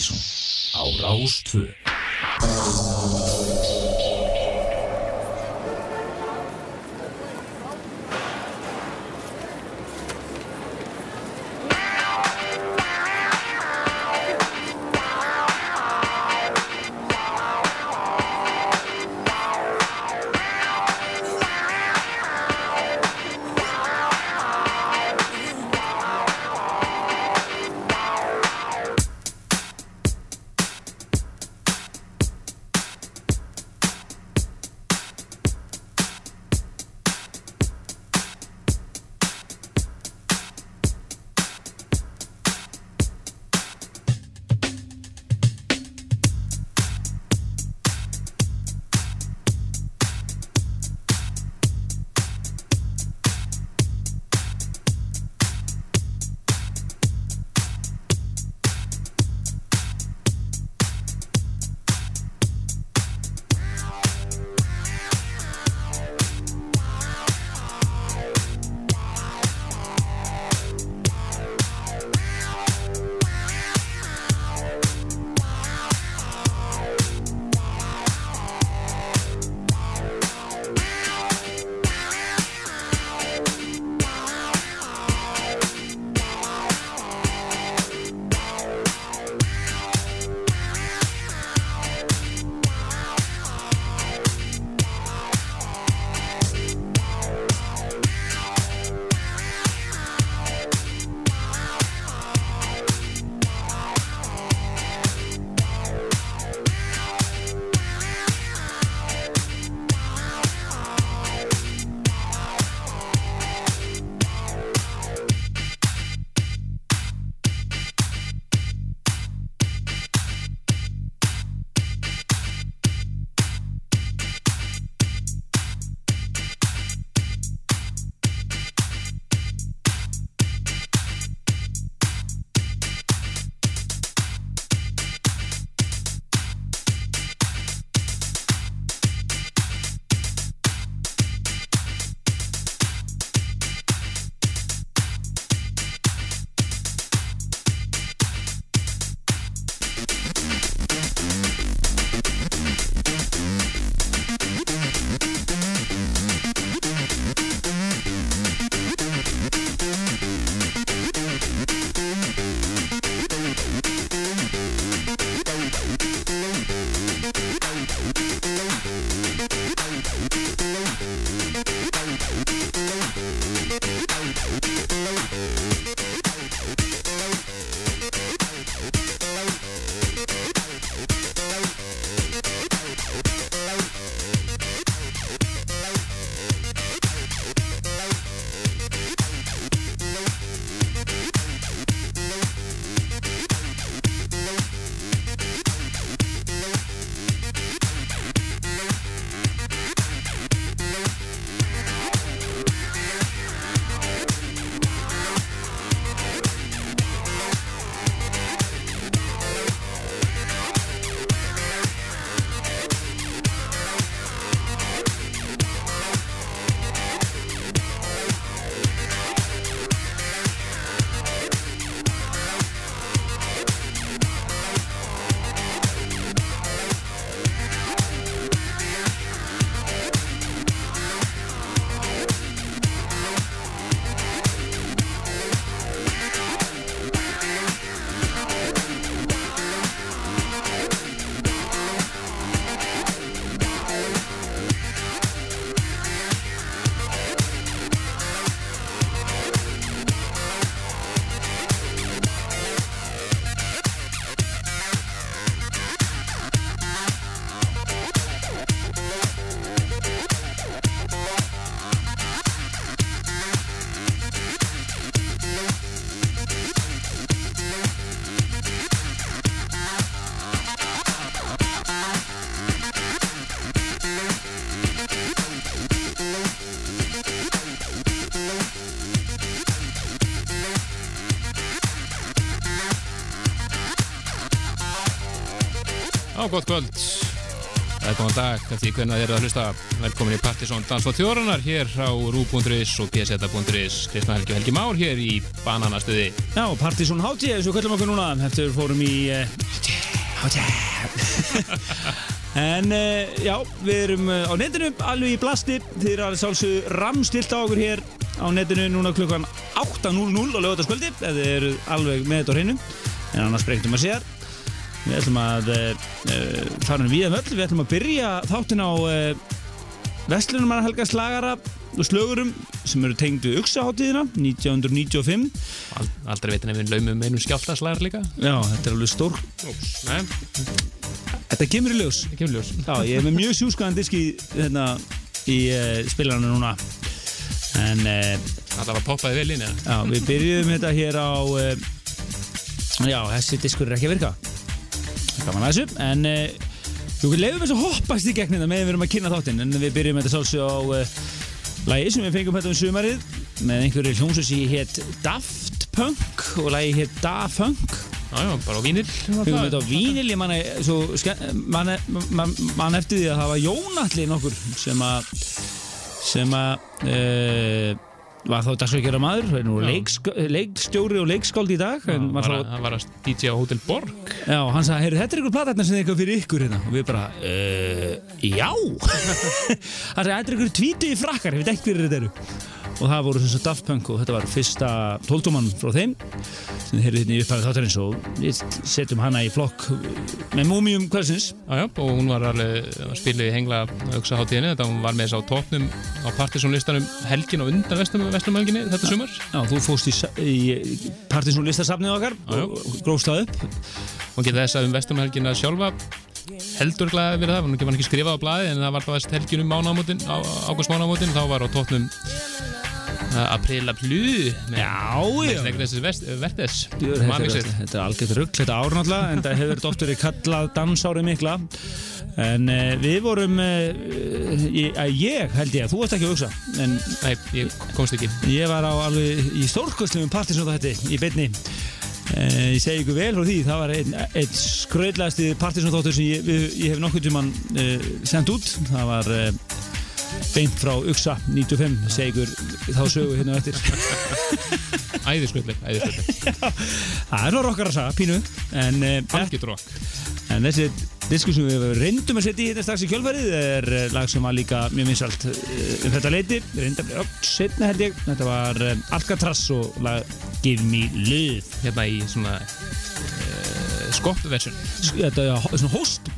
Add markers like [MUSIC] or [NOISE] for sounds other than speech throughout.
Mattísson á Rástföð Já, gott kvöld. Er góðan dag, því hvernig þið eru að hlusta. Velkomin í Partisón Dans og Þjóranar hér á Rú.is og pseta.is Kristna Helgi og Helgi Már hér í Bananastöði Já, Partisón Hátti, og kallum okkur núna eftir fórum í Hátti, Hátti [LAUGHS] En uh, já, við erum uh, á netinu alveg í blasti. Þið eru alveg sálsög ramstilt á okkur hér á netinu núna klukkan 8.00 á lögataskvöldi ef þið eru alveg með þetta á hreinu. En annars breytum að sér Við ætlum að uh, fara við um öll, við ætlum að byrja þáttin á uh, Vestlunumanna Helga Slagara og slögurum sem eru tengd við Uxaháttíðina 1995 Ald Aldrei veitin ef við laumum einum skjáltaslagar líka. Já, þetta er alveg stór Þetta kemur í ljós. Kemur ljós. Já, ég er með mjög sjúskaðan diski hérna, í uh, spilarna núna. En uh, Það var poppaði vel inn já, við byrjuðum þetta hér á uh, Já, þessi diskur er ekki að virka Gaman að þessu. En uh, við leifum þess að hoppast í gegn þetta með við erum að kynna þáttinn. En við byrjum þetta sálsög á uh, lagi sem við fengum þetta um sumarið Með einhverju hljómsveit sem hétt Daft Punk Og lagi hétt Da Funk. Já, já, bara á vínil Fengum þetta á vínil Ég manna man, man, man eftir því að það var Jónalli nokkur sem að sem að uh, var þá dagsveikjara maður, hann Já. leiksk, leikstjóri og leikskáld í dag Já, var að, var að DJ á Hotel Borg. Já, hann sagði, heyrðu, þetta er ykkur platarnar sem er eitthvað fyrir ykkur hérna. Og við bara, uh, já. [LAUGHS] Hann sagði, þetta er ykkur tvítu í frakkar ég veit ekki hverju þetta eru og það voru að Daft Punk og þetta var fyrsta tóltumann frá þeim sem þið heyrðu hérna í upphæðu þáttarins og við setjum hana í flokk með múmium hversins Já, já, og hún var alveg að spila í hengla auksahátíðinni, þetta hún var með þess á tóknum á Partisónlistanum helgin og undan vestlumhelginni þetta sumar. Já, þú fóst í, í Partinsson listasafnið okkar Já, já. og grófst það upp. Og geta þess að um vestlumhelginna sjálfa heldur glæði verið það, hún var ekki skrifað á blaði en það var það helgin um mánaðamótin águst mánaðamótin, þá var á tóknum Aprila Plu með verðes Jú, Þetta er, algjört rugg, þetta ár náttúrulega en það hefur þetta oft verið kallað dansári mikla. En uh, við vorum uh, ég, að ég held ég, þú varst ekki að hugsa en Nei, ég komst ekki. ég var á alveg í stórkostlum partisnóta þetta í beinni. Uh, ég segi ykkur vel frá því það var einn ein skröðlægasti partisnóttóttur sem ég, ég hef nokkuð tímann uh, sendt út. Það var uh, beint frá Uxa 95 segi ykkur þá sögu hérna eftir [LAUGHS] æðiskullir það er nú rokkar að sagða, pínu en rock En þessi disku sem við reyndum að setja í þetta strax í kjölfarið er eh, lag sem var líka mjög vinsalt eh, um þetta leiti. Reyndum að setna held ég. Þetta var Alcatraz og lag Give Me Love. Hérna í svona uh, skoppuversjun Sk- Þetta er svona host,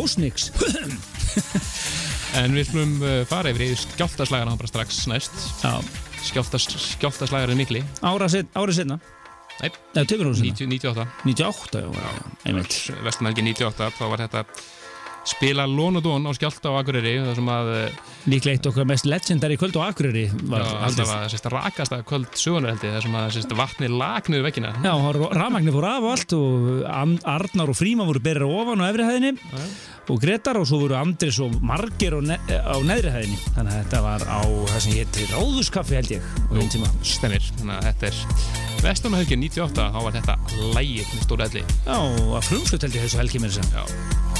hostmix. [LAUGHS] En við skulum uh, fara yfir í skjáltaslagana bara strax næst Já, Skjáltas, Skjáltaslagarinn mikli ára setna. Nei, Nei, tökur ára setna. 90, 98 98, já, einmitt. Vestumhelgi 98 þá var þetta spila Lónudón á Skjálta á Akureyri þar sem að uh, Líklega eitt okkar mest legendary kvöld á Akureyri var já, haldið. alltaf að sérst, rakasta kvöld sögunar held ég þar sem að sérst, vatni lag niður veggina. Já, rafmagnir fór af og allt og Arnar og Fríma voru berið ofan á efri hæðinni Já. og Gretar og svo voru Andris og Margir á, ne á neðri hæðinni. Þannig að þetta var á það sem hétti Ráðuskaffi held ég tíma. Stemmir, þannig að þetta er Vestumhelgi 98 þá var þetta lægir með stóra elli. Já, að frumslut held ég þessu helgi mér sem Já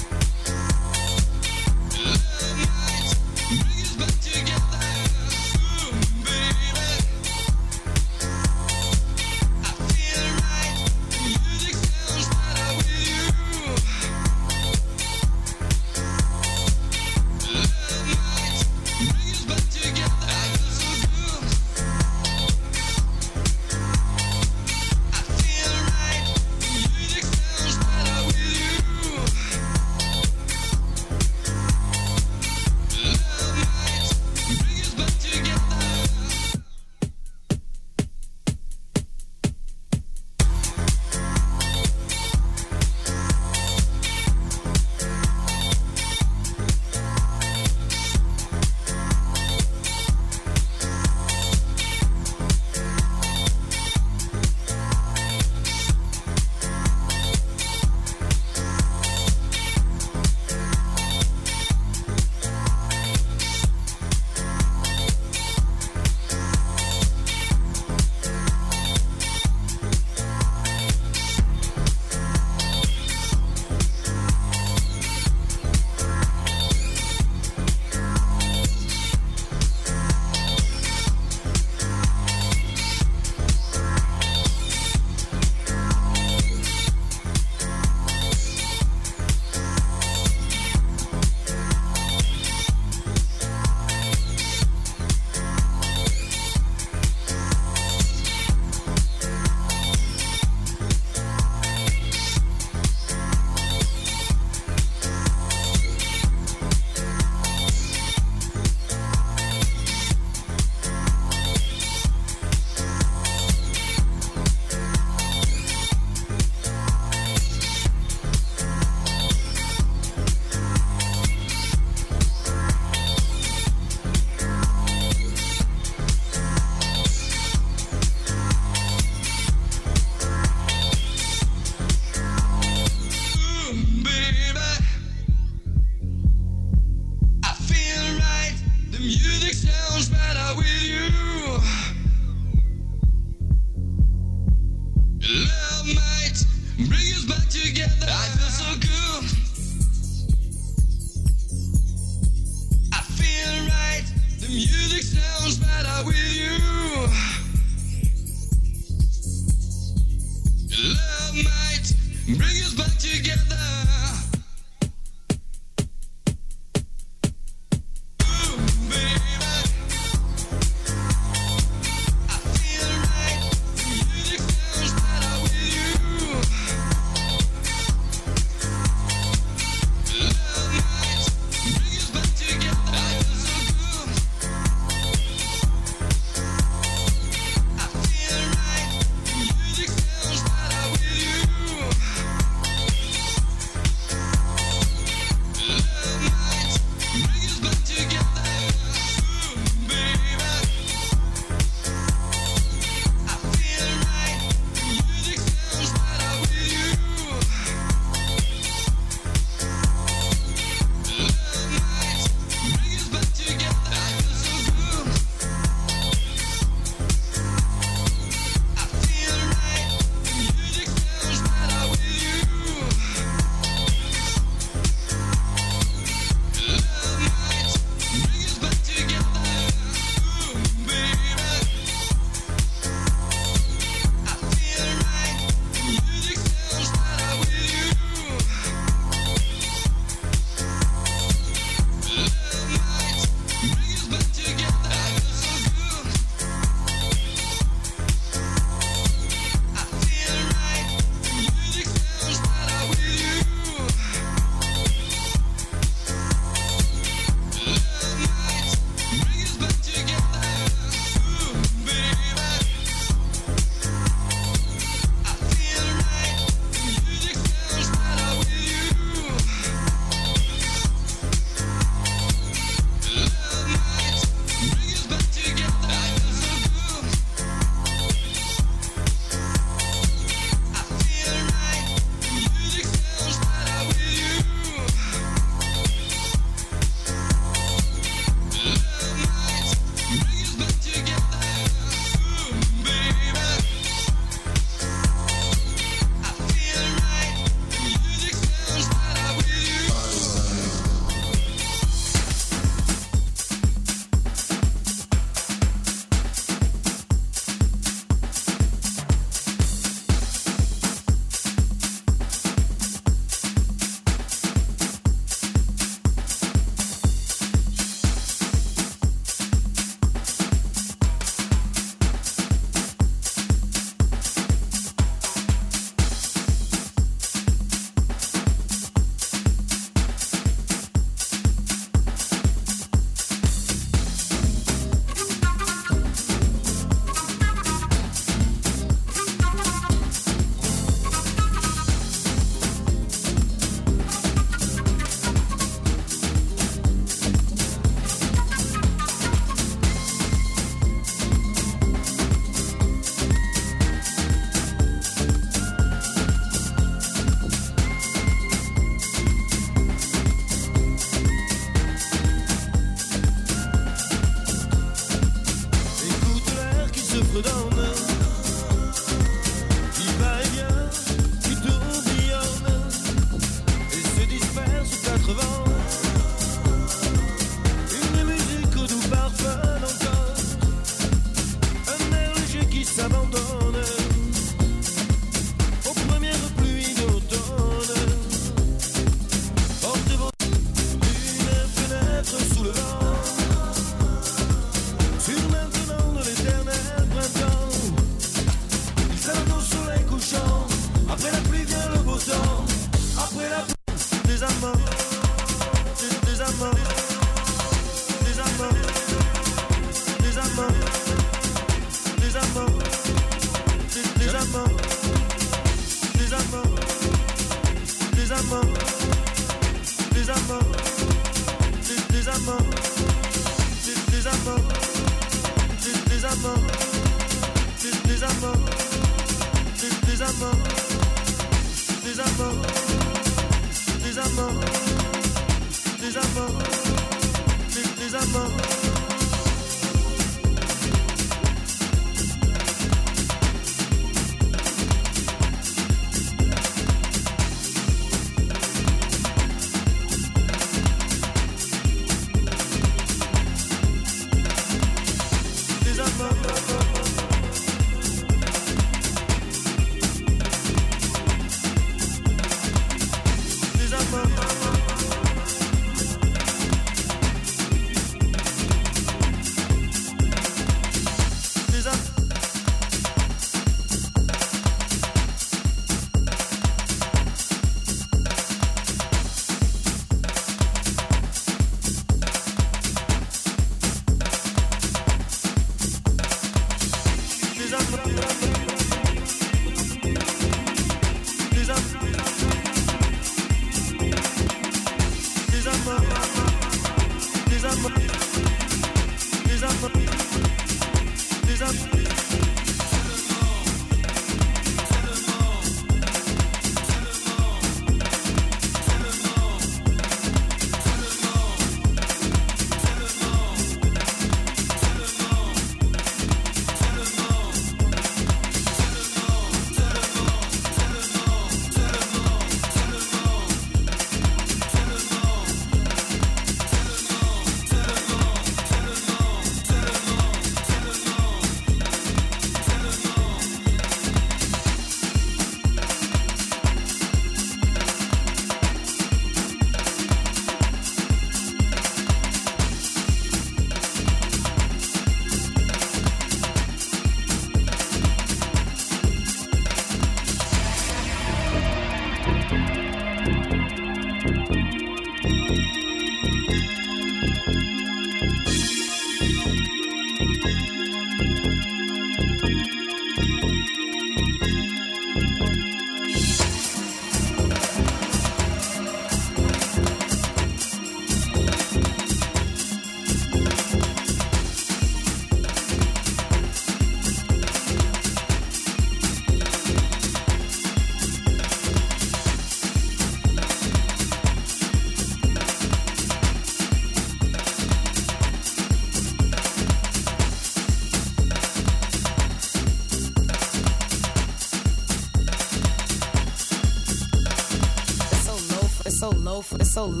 it's so low.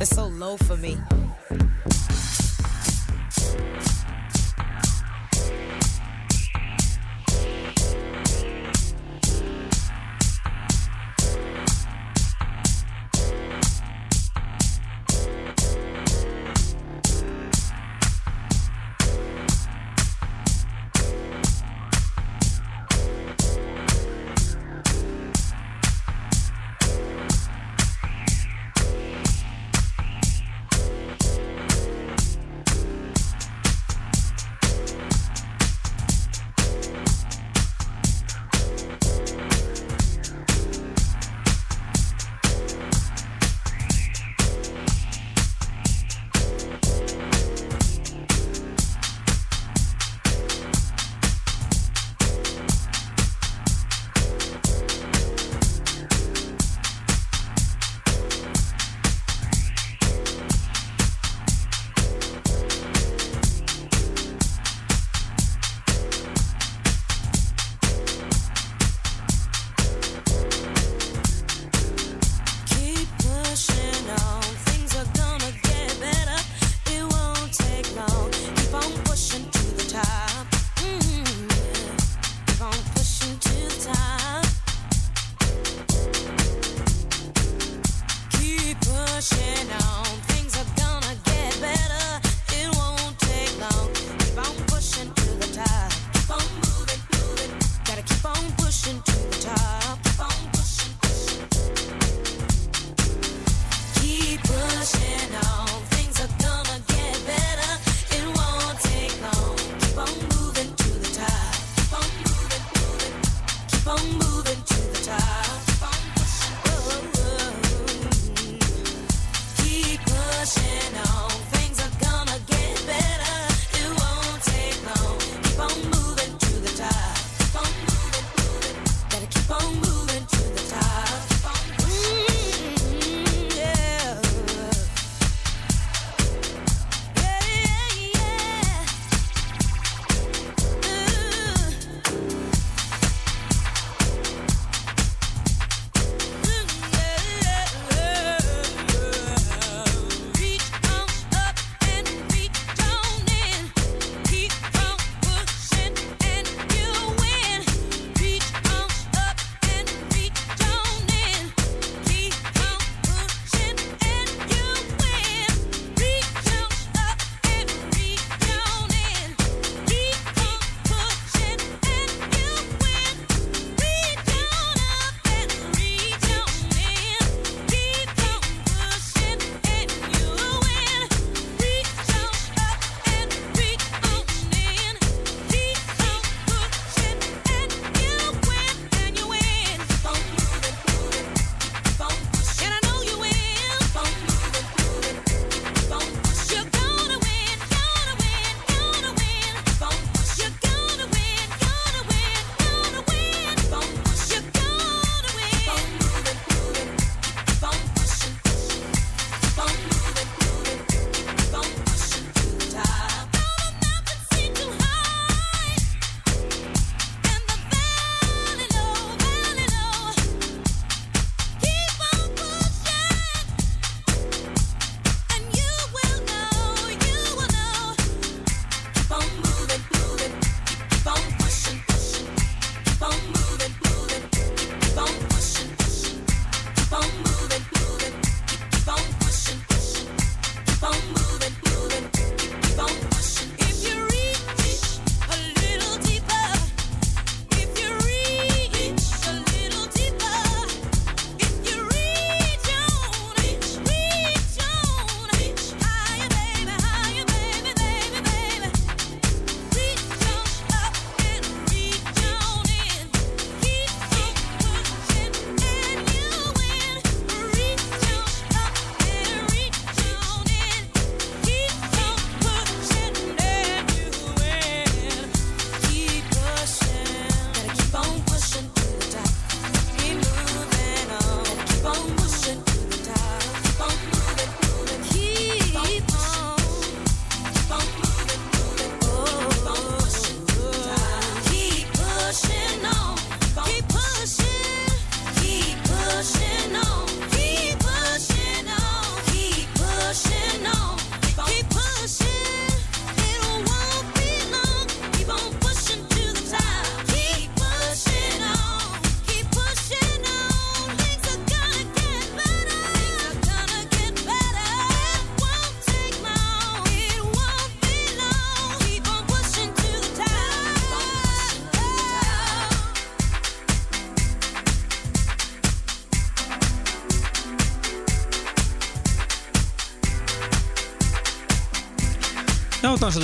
It's so low for me.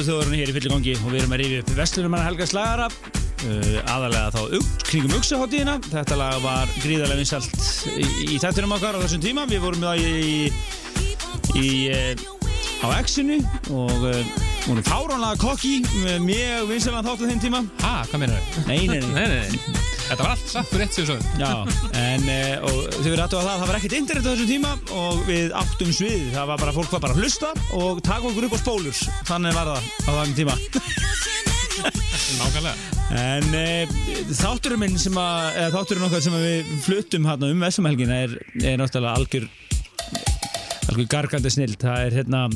Þjóðurinn hér í fyllir gangi og við erum að rifja upp Vestlunumann Helga Slagara uh, aðalega þá ug, kringum Uxaháttíðina þetta lag var gríðarlega vinsalt í, í þættinum okkar á þessum tíma. Við vorum það í, í, uh, á X-inu og uh, vorum fáránlega kokki með mjög vinsalega þáttu þeim tíma. Ha, hvað meina þau? Nei, nei, nei Þetta var allt satt fyrir sér svo Já, en og þau verður aðtöða það, það var ekkert internet á þessum tíma og við áttum svið, það var bara, fólk var bara að hlusta og taka okkur upp á spólur, þannig var það á þannig tíma. [LAUGHS] Nákvæmlega. En uh, þátturinn minn sem að, eða þátturinn okkar sem að við fluttum hérna um Vessamhelgina er, er náttúrulega algjör, algjör gargandi snill, það er hérna,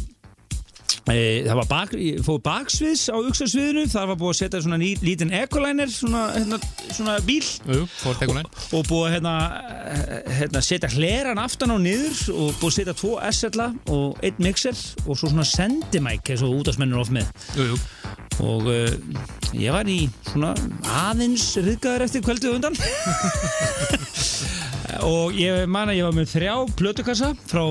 E, það var bak, fóð baksviðs á uksasviðinu, þar var búið að setja svona ný, lítinn ekolænir, svona, hérna, svona bíl. Jú, og búið að hérna, hérna, setja hleran aftan á niður og búið að setja tvo S-ella og einn mixer og svo svona sendimæk eins og útastmennur oft með. Jú, og uh, ég var í svona aðeins riðgæður eftir kvöldið á undan. [LAUGHS] Og ég man að ég var með þrjá plötukassa frá,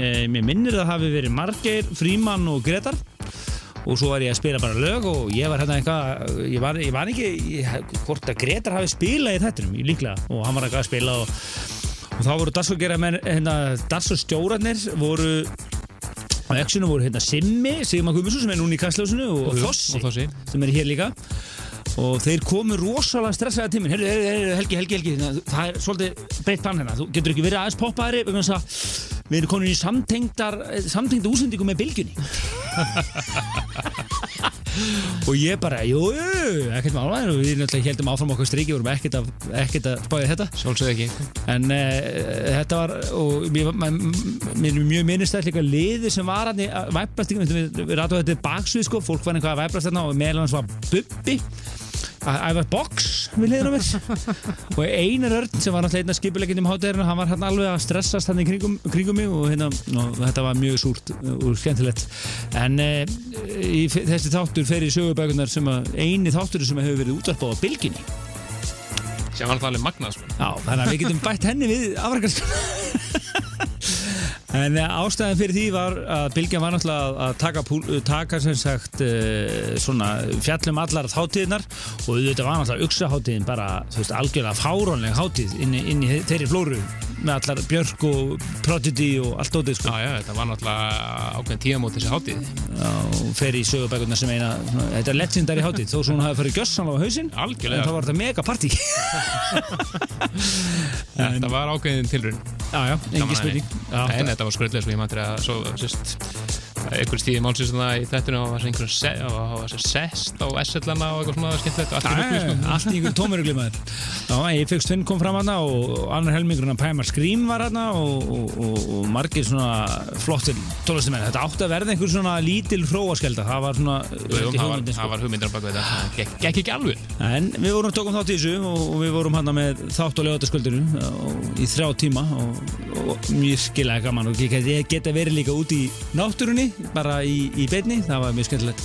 eh, mér minnir að það hafi verið Margeir, Fríman og Gretar og svo var ég að spila bara lög og ég var hérna eitthvað, ég var, ég var ekki ég, hvort að Gretar hafi spilað í þettinum líklega. Og hann var eitthvað að spila og, og þá voru dagsfólkera menn hérna, dagsfólkstjórarnir voru á exinu voru hérna Simmi, Sigmar Guðmundsson sem er núna í kastljósinu og, Þossi og Þossi. sem er hér líka. Og þeir komu rosalega stressaði heyrðu, heyrðu, Helgi, Helgi, Helgi. Hérna, það er svolítið breytt bann hérna. Þú getur ekki verið aðeins poppaðari vegna þess að við erum komin í samtengdar samtengda úsendingu með bylgjunni. Og ég bara, jú, ekkert mála og við náttúrulega heldum áfram okkur striki vorum ekkert að, ekkert að spája þetta. Sjálfsögðu ekki. En uh, þetta var og mér, mér, er mjög minnistætt líka liði sem var í væprast við, við, við rættum þetta baksvið sko. Fólk var einhvað að væprast þarna og meðal hans var Bubbi að æfa box við liðina mér. [LAUGHS] Og Einar Örn sem var náttúrulega einn af skipuleikindum hátegurinn hann var hann alveg að stressast hann í kringum, kringum mig og, hérna, og þetta var mjög súrt og skemmtilegt. En uh, í, þessi þáttur fer í sögubækunar sem að eini þáttur sem hefur verið útvarpað á bylginni Sem var alltaf alveg magnað sko. Já, þannig að við getum bætt henni við afrækast [LAUGHS] En eh, ástæðan fyrir því var að Bilgjan var náttúrulega að- taka, púl- taka sem sagt uh, svona fjallum allar þáttíðnar og auðvitað var náttúrulega uksaháttíðin bara, veist, algjörlega fárónleg háttíð inn, í- inn í þeirri flóru með allar Björk og Prodigy og allt ótið sko. Já, já, þetta var náttúrulega ákveðin tíamót þessi hátíð. Og fer í sögubækurna sem eina þetta er legendary háttíð, þó svo hún hafi farið gjössanlega á hausinn Algjörlega. en þá var þetta mega partí [LAUGHS] Þetta var ákveðin tilrun Já, já, engin spurning. Já, En þetta var skröldlega svo ég maður að svo, sérst einhver stíði málsins í þættinu og og var sest á S-ellana og eitthvað svona skemmtilegt og allt í Já, sko. allt í ykkur tómirugli maður. Já, ég fegst Finn kom fram hana og annar helmingurinn að Pæmar Skrím var hana og, og, og, og margir svona flottir tólustumenn Þetta átti að verða einhver svona lítil hróaskelda það var svona það var, sko. það var hugmyndir á baka þetta. Það gekk, ekki alveg. En við vorum tókum þátt í þessu og, við vorum hana með þátt og lögataskvöldinu í þrjá tíma og, og mjög skilaði bara í, í beinni, það var mjög skemmtilegt.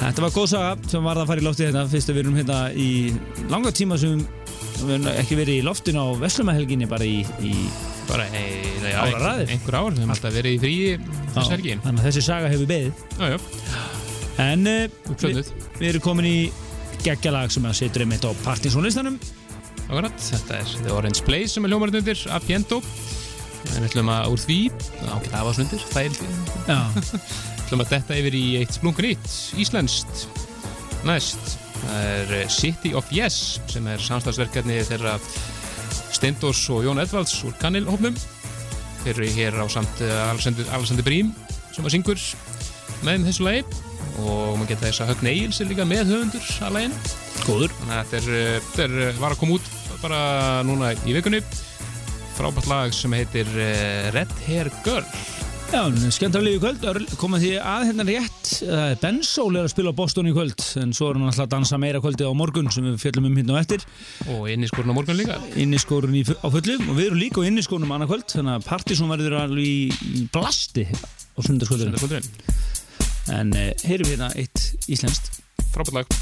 Þetta var góð saga sem var að fara í loftið hérna. Fyrst að við erum hérna í langa tíma sem við höfum ekki verið í loftinu á Veslumahelginni bara í, í Bara já, Áraraðir. einhver ár, við höfum alltaf verið í fríi þessi helgi þannig að þessi saga hefur beðið. En uh, við, við erum komin í geggjalag sem að setur einmitt á Partinsónlistanum Akkurat, þetta er The Orange Place sem er hljómarinn undir Apiento En við ætlum að úr því ágætt afasundir, þægild Já, [LAUGHS] ætlum að detta yfir í eitt splungun nýtt, íslenskt. Næst, það er eh, City of Yes sem er samstagsverkefni þeirra Steindors og Jón Edvalds úr Kanilhófnum þeir eru hér á samt Alexander, Alexander Brím sem var syngur með þeim þessu lagi. Og maður geta þess að Högn Egils er líka með höfundur að laginu. Góður. Þannig að þetta er, er, var að koma út bara núna í vikunni frábært lag sem heitir eh, Red Hair Girl. Já, skemmtarlegu kvöld, Örl, komað því að hérna rétt. Uh, Bensól er að spila á Boston í kvöld en svo er hann alltaf að dansa meira kvöldi á morgun sem við fjöllum um hérna og eftir. Og inn í skorun á morgun líka. Inniskórun í, á fullu. Og við erum líka á inniskórunum annað kvöld þannig að Partizón verður alveg í, í blasti á sundarskvöldinu Kvöldurinn. en uh, heyrum hérna eitt íslenskt. Frábært lag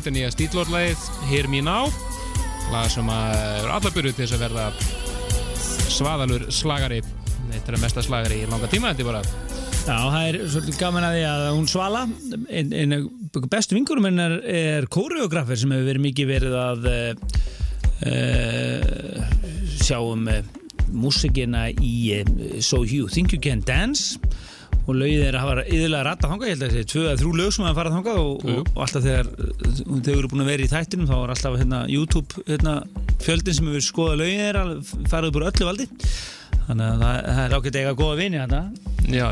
þetta er nýja stílorlæðið Hear Me Now. Lag sem er allar byrjuð til þess að verða svaðalur slagari. Þetta er mesta slagari í langa tíma þetta er bara. Já, það er svolítið gaman að því að hún Svala, einn ein, bestu vingurum hennar er kóreografer sem hefur verið mikið verið að uh, sjá um uh, músikina í uh, So You Think You Can Dance og lögið er að hafa yðurlega rætta þangað, ég held að þetta er tvö eða þrjú lög sem hafa farað þangað og, og, og alltaf þegar þau eru búin að vera í þættinum þá er alltaf hérna, YouTube hérna, fjöldin sem hefur skoðað lögið er að farið upp úr öllu valdi. Þannig að það, það er að eiga góða vini já,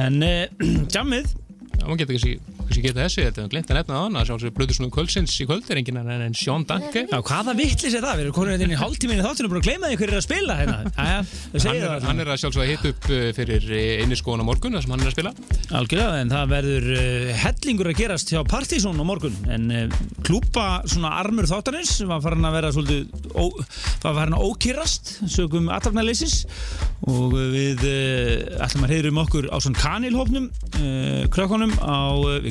En uh, [CLEARS THROAT] jammið, maður getur ekki kannski geta þessu, er glemt að nefna það annars sjálfsögur blöður svona kvöldsins í kvöld er enginn en Sjón Danke já, hvaða vittlis er það? Við erum konur hérna í hálftíminni þáttinu og búin að gleyma því hver er að spila hérna. [LAUGHS] Æja, það hann segir er, það. hann er að sjálfsögða hitt upp uh, fyrir einniskóðan á morgun þar sem hann er að spila Algjörlega, en það verður uh, hellingur að gerast hjá Partizón á morgun. En klúpa svona armur þáttanins var farin að vera svolítið, ó, var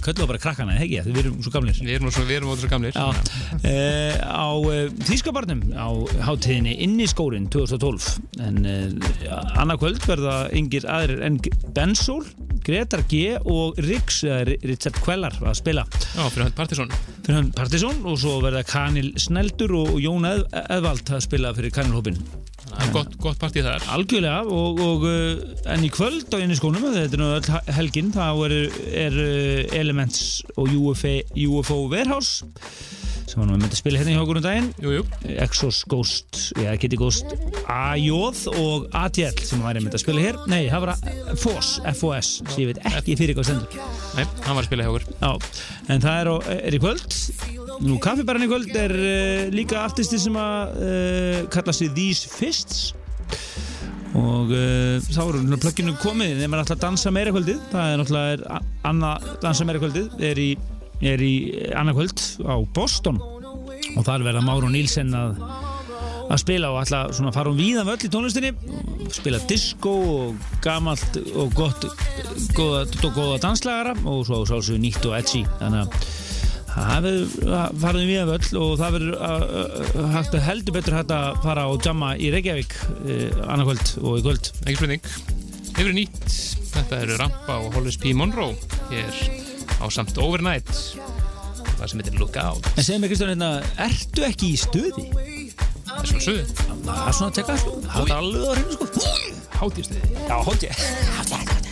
köllum við bara krakkana, hegg ég, við erum svo gamlir. Við erum, við erum svo gamlir. Já, uh, Á uh, Þýskabarnum á hátíðinni inn í skórin 2012 en eh, uh, annarkvöld verða yngir aðrir en Bensól, Gretar G og Riggs, Richard Quellar að spila. Já, fyrir hann Partiðsson Fyrir hann Partiðsson og svo verða Kanil Sneldur og Jón Eðvald að spila fyrir Kanilhópin gott, gott partí þar. Algjörlega og, og uh, en í kvöld á Inni skónum, þetta er öll helgin þá er, er uh, Elements og UFO, UFO Warehouse sem var nú að spila hérna í hókurum daginn. Jú, jú, Exos Ghost, já, Kitty Ghost AJ og ATL sem var einmitt að spila hér, nei, það var FOS, FOS, sem ég veit ekki fyrir hvað stendur. Nei, hann var að spila hjá okkur. Já, en það er, á, er í kvöld. Nú, kaffibarinn í kvöld er uh, líka aftisti sem að uh, kalla sig These Fists. Og uh, þá eru plögginu komið þegar maður ætla að dansa meira kvöldið. Það er náttúrulega er a- annað dansa meira kvöldið er í, er í annað kvöld á Boston. Og þar verða Máru Nílsen að að spila og ætla svona fara um víðan völl í tónlistinni. Spila disco og gamalt og gott góða, og góða danslagara og svo sálsögur nýtt og edgy. Þannig að það verður um víðan völl og það verður heldur betur hægt að fara og jamma í Reykjavík eh, annarkvöld og í kvöld. Ekki spurning. Yfir nýtt, þetta eru Rampa og Hollis P. Monroe. Hér á samt Overnight. Það sem heitir Lookout. En segðu mig Kristján, hérna, ertu ekki í stuði? það er svona söðu, Það er svona að teka sko, það er alveg á hreinu sko. Hátíðsliði Já, hótt ég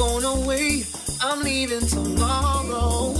Going away. I'm leaving tomorrow.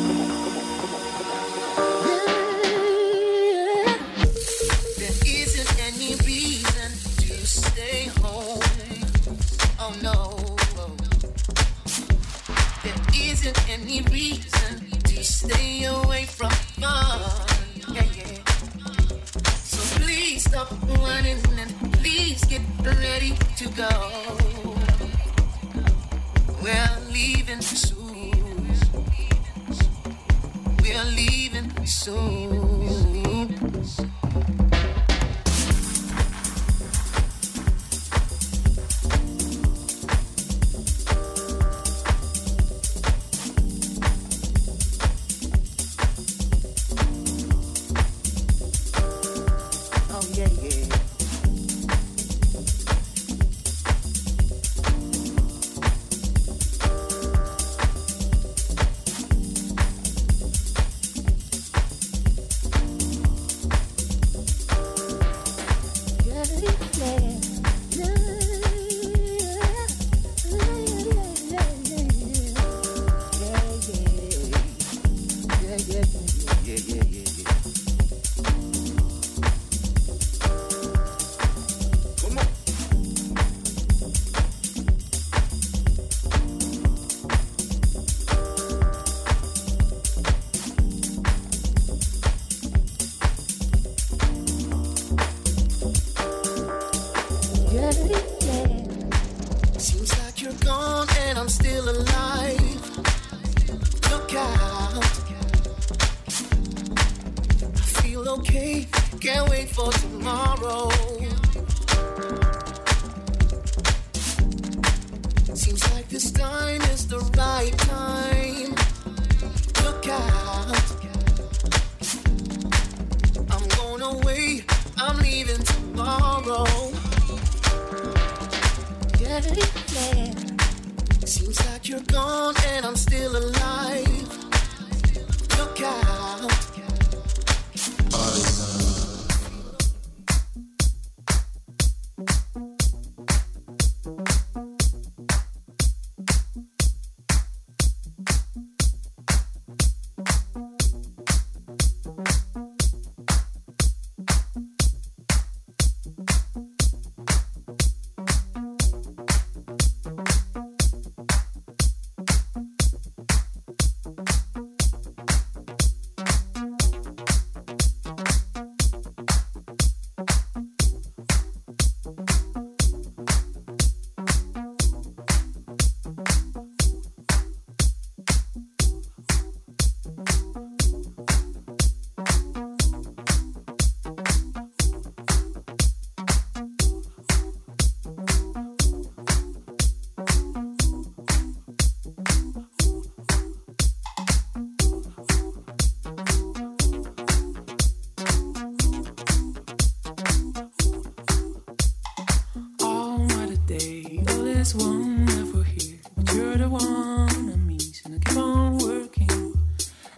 but you're the one I'm. I keep on working.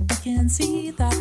I can see that.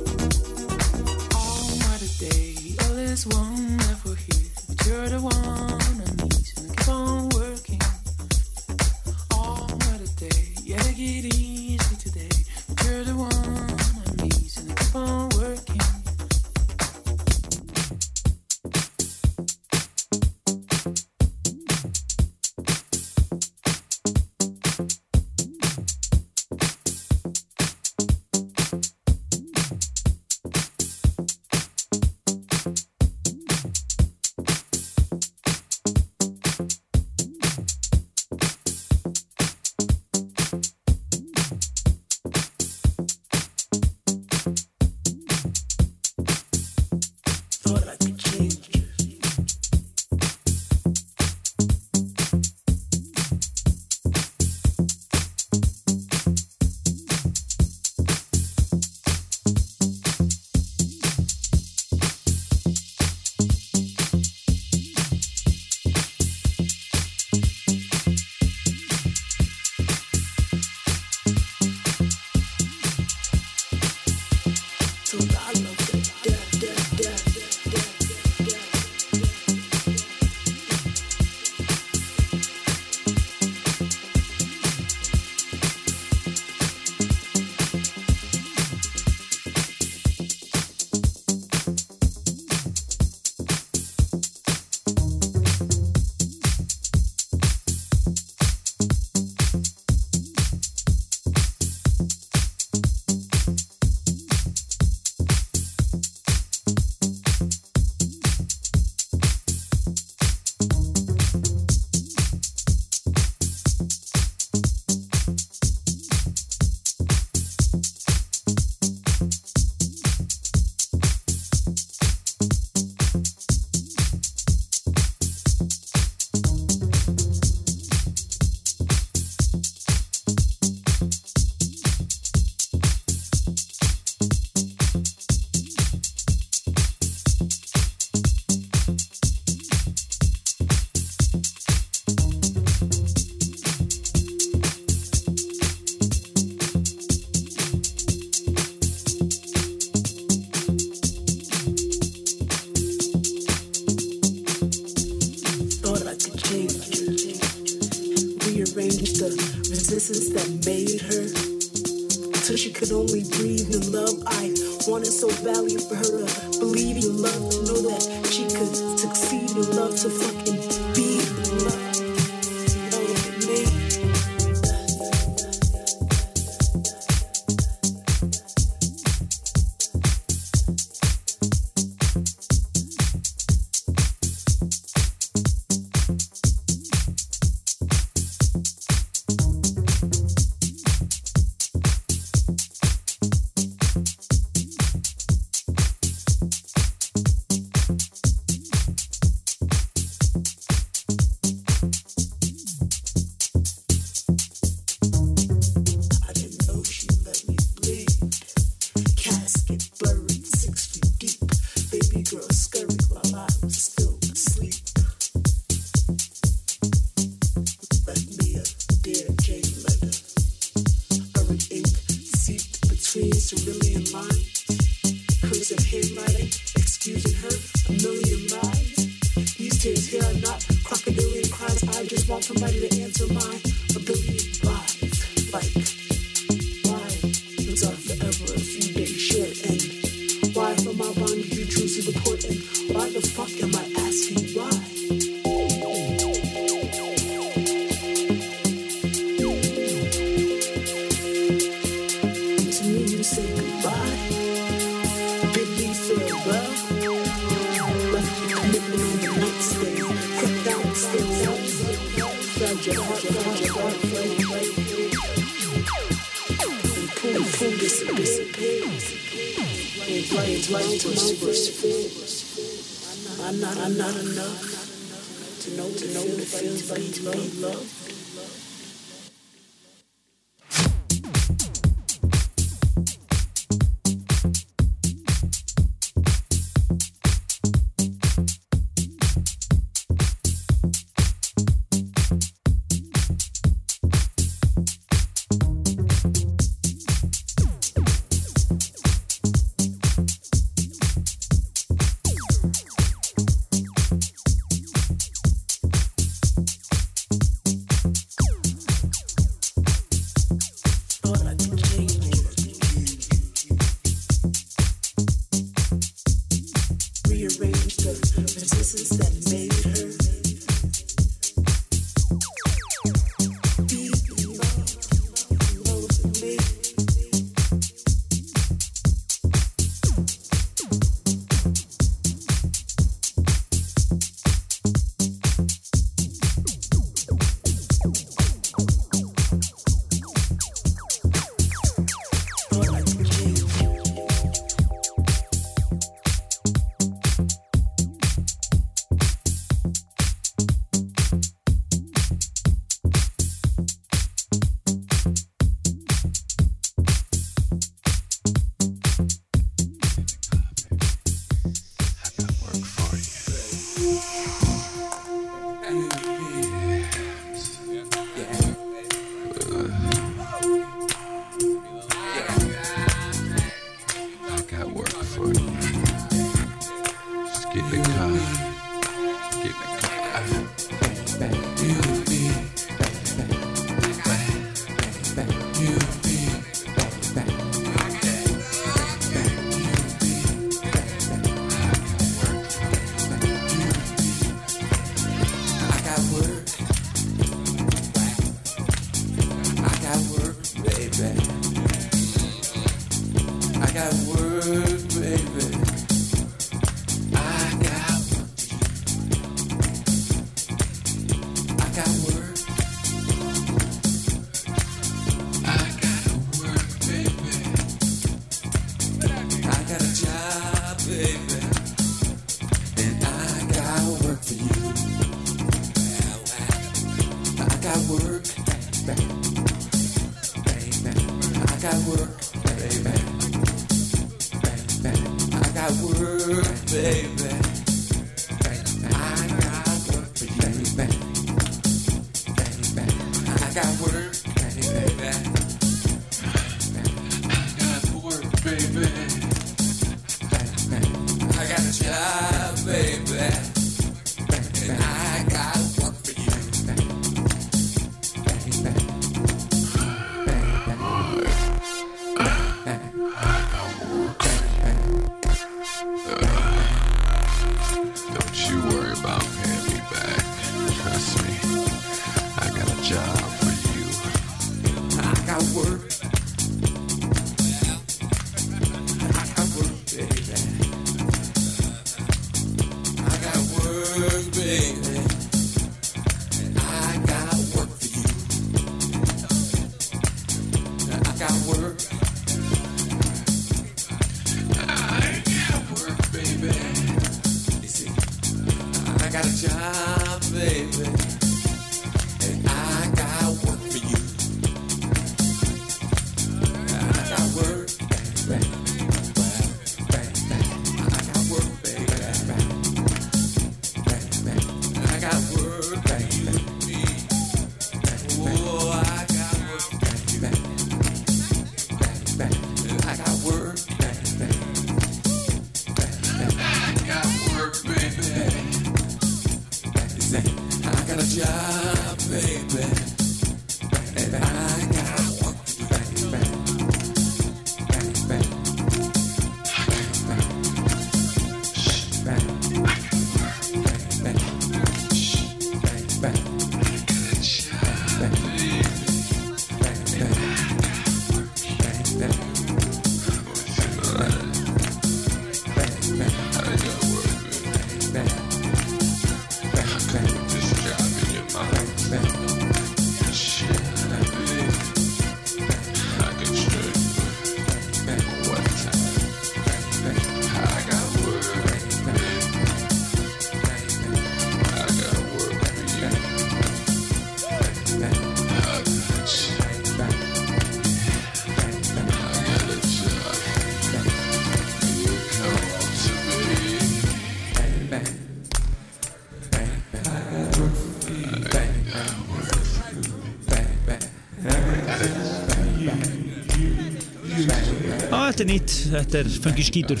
Er nýtt, þetta er funky skítur.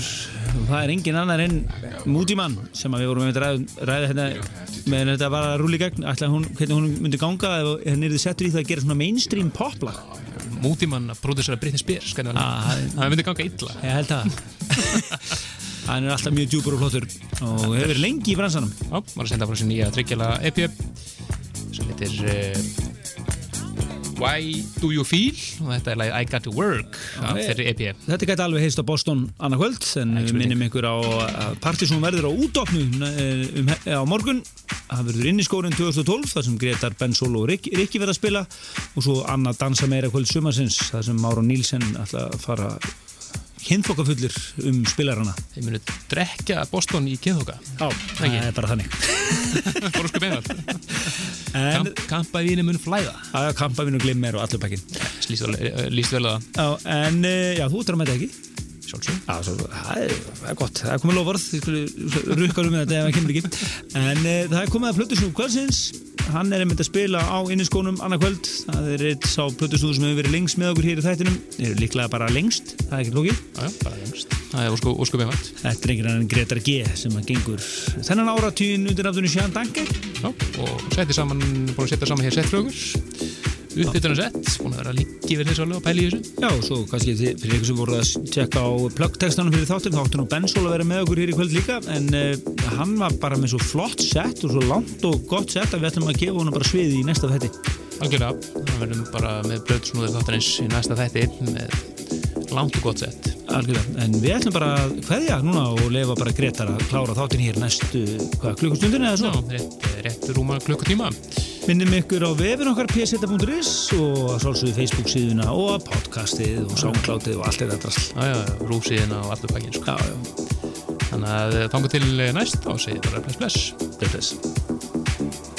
Það er engin annar en Moody Man sem að við vorum með ræða, ræða hérna meðan þetta var að rúli gegn. Ætla hún, hvernig hún myndi ganga ef henni er þið settur í það að gera svona mainstream poplag? Mútimann að pródusera Britney Spears Ah, hann, myndi ganga illa. Ég held það [LAUGHS] Hann er alltaf mjög djúpur og flottur og hefur verið lengi í bransanum. Já, var að senda frá sér nýja tryggjala EP sem heitir uh, Why Do You Feel? Og þetta er lagið I Got To Work þeirri EP Þetta gæti alveg heist á Boston annað kvöld en við minnum ykkur á að Partizón verður á útofnu um, á morgun. Það verður inn í skórin 2012 þar sem Gretar, Ben Solo og Rikki, Rikki verða að spila. Og svo annað dansa meira kvöld sumarsins þar sem Máron Nílsen ætla að fara kynþokkafullir um spilarana. Þeir munu drekja Boston í kynþoka Já, það er bara þannig. [LAUGHS] Fóru sko beinar Kamp, Kampavíni mun flæða. Það kampavinn og glimmer og allur pakkin Lýst vel, eh, að það. Já, en eh, já, þú ættir að mæta ekki? Sjálfsög Já, það, er, það gott, það er komið lofvarð þið skulle rukka um þetta ef það kemur ekki. En e, það er komið að Plutusnúð kvöldsins hann er einmitt að spila á inniskónum annað kvöld, það er eitt sá Plutusnúð sem hefur verið lengst með okkur hér í þættinum. Eru líklega bara lengst, það er ekki lókið bara lengst. Það er ósku, ósku beimart Þetta er einhvern veginn Gretar G sem að gengur þennan áratýn undir nafnunni Sján Danke. Og setti saman, búin að setja saman hér settflögur uppbytuna sett, búin að vera líki við þessu alveg og pæli í þessu. Já, og svo kannski þið- fyrir ykkur sem voru að tjekka á plöggtextanum fyrir þáttum, þáttum og Ben Sól að vera með okkur hér í kvöld líka en uh, hann var bara með svo flott sett og svo langt og gott sett að við ætlum að gefa honum bara sviði í næsta þetti Algjörlega, það verðum bara með blöðsnúður þáttarins í næsta þætti með langt og gott sett Algjörlega, en við ætlum bara að hverja núna og lefa bara Gretar að klára þáttin hér næstu, klukkustundin eða svo? Já, rétt, rétt rúma klukkutíma Minnum ykkur á vefin okkar pseta.is og að sálsögðu Facebook síðuna og podcastið og soundcloudið og allt þetta drasl. Já, já, rúfsíðina og allur pakkin sko. Þannig að þangu til næst og segið bara bless bless Bless, bless.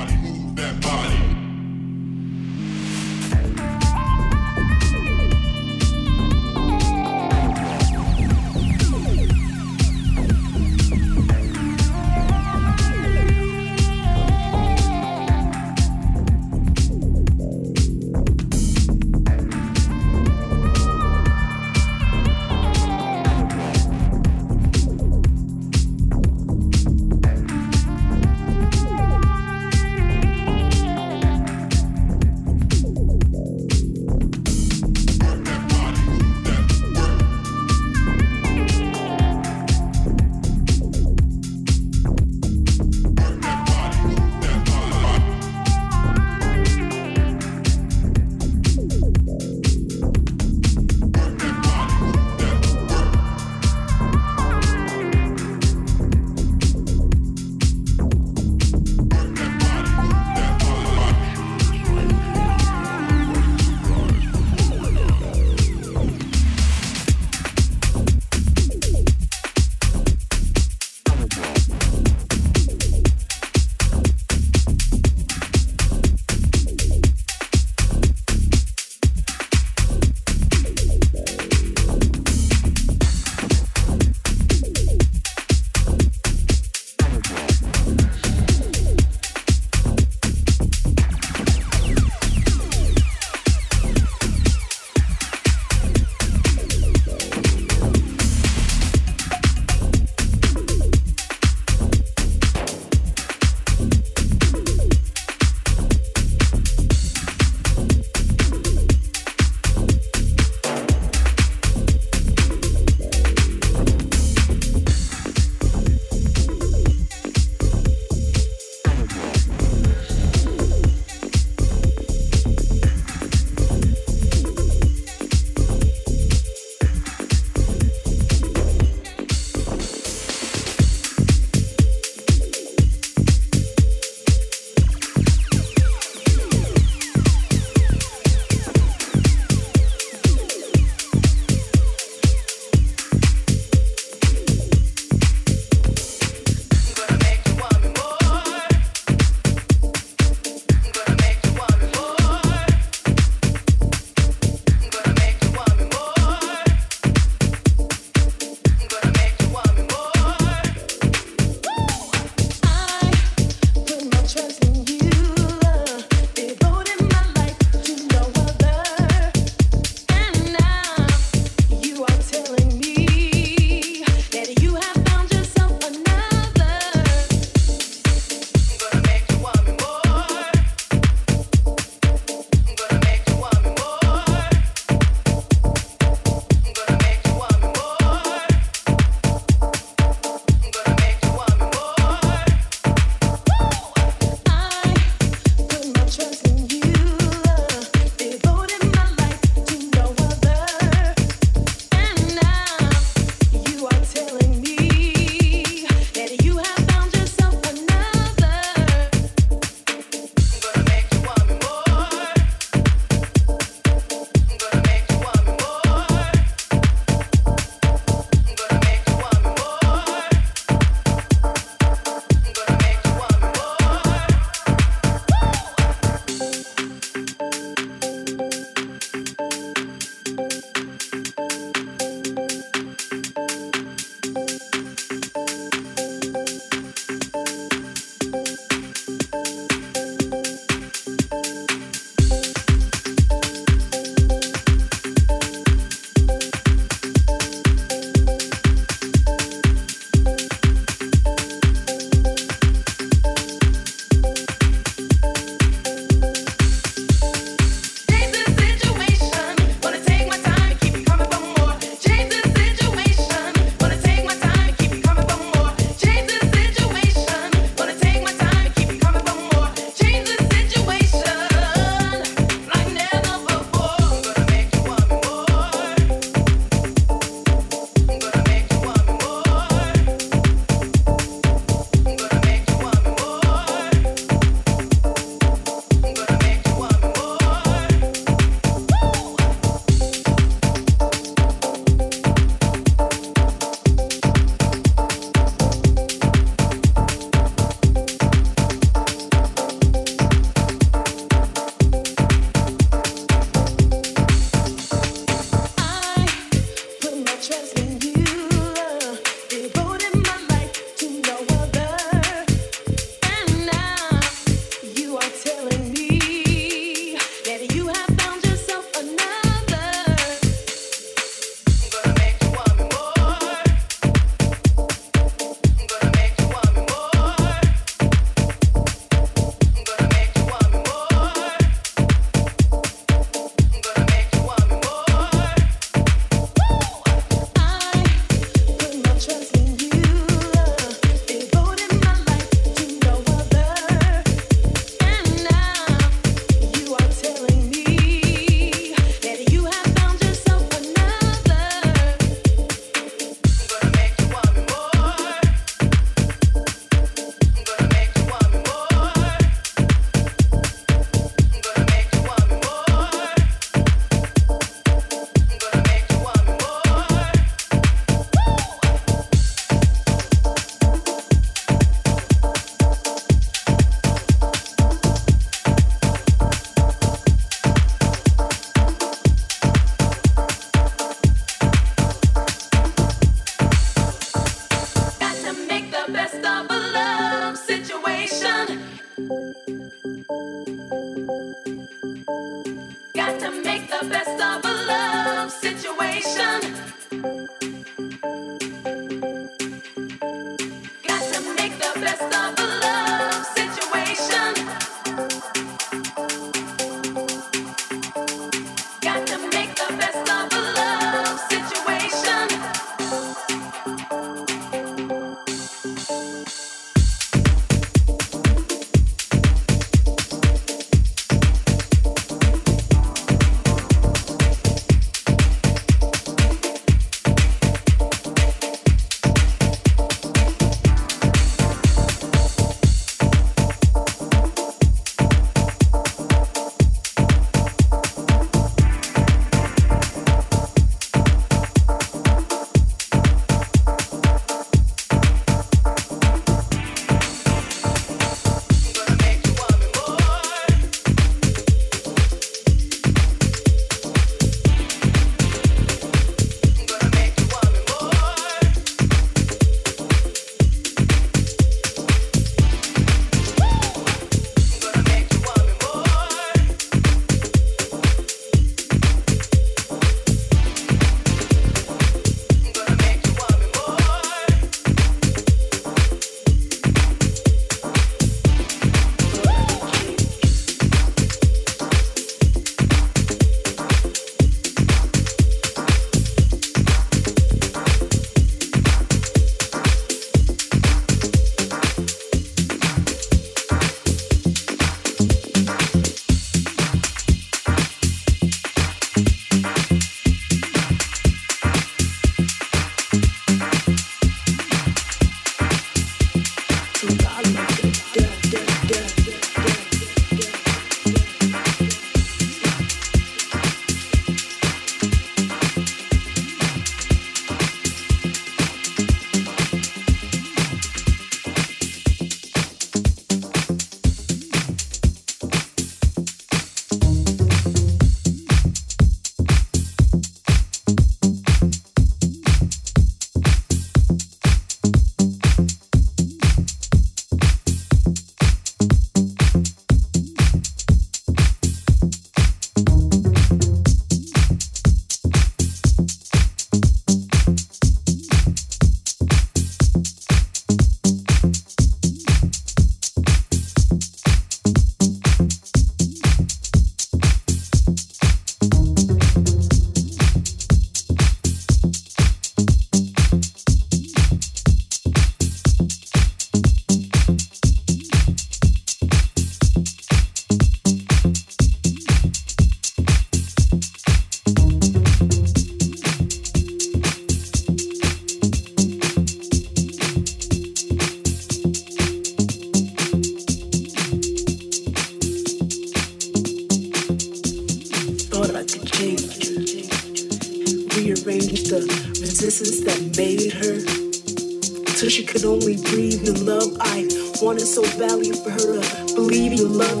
Wanted so badly for her to believe in love,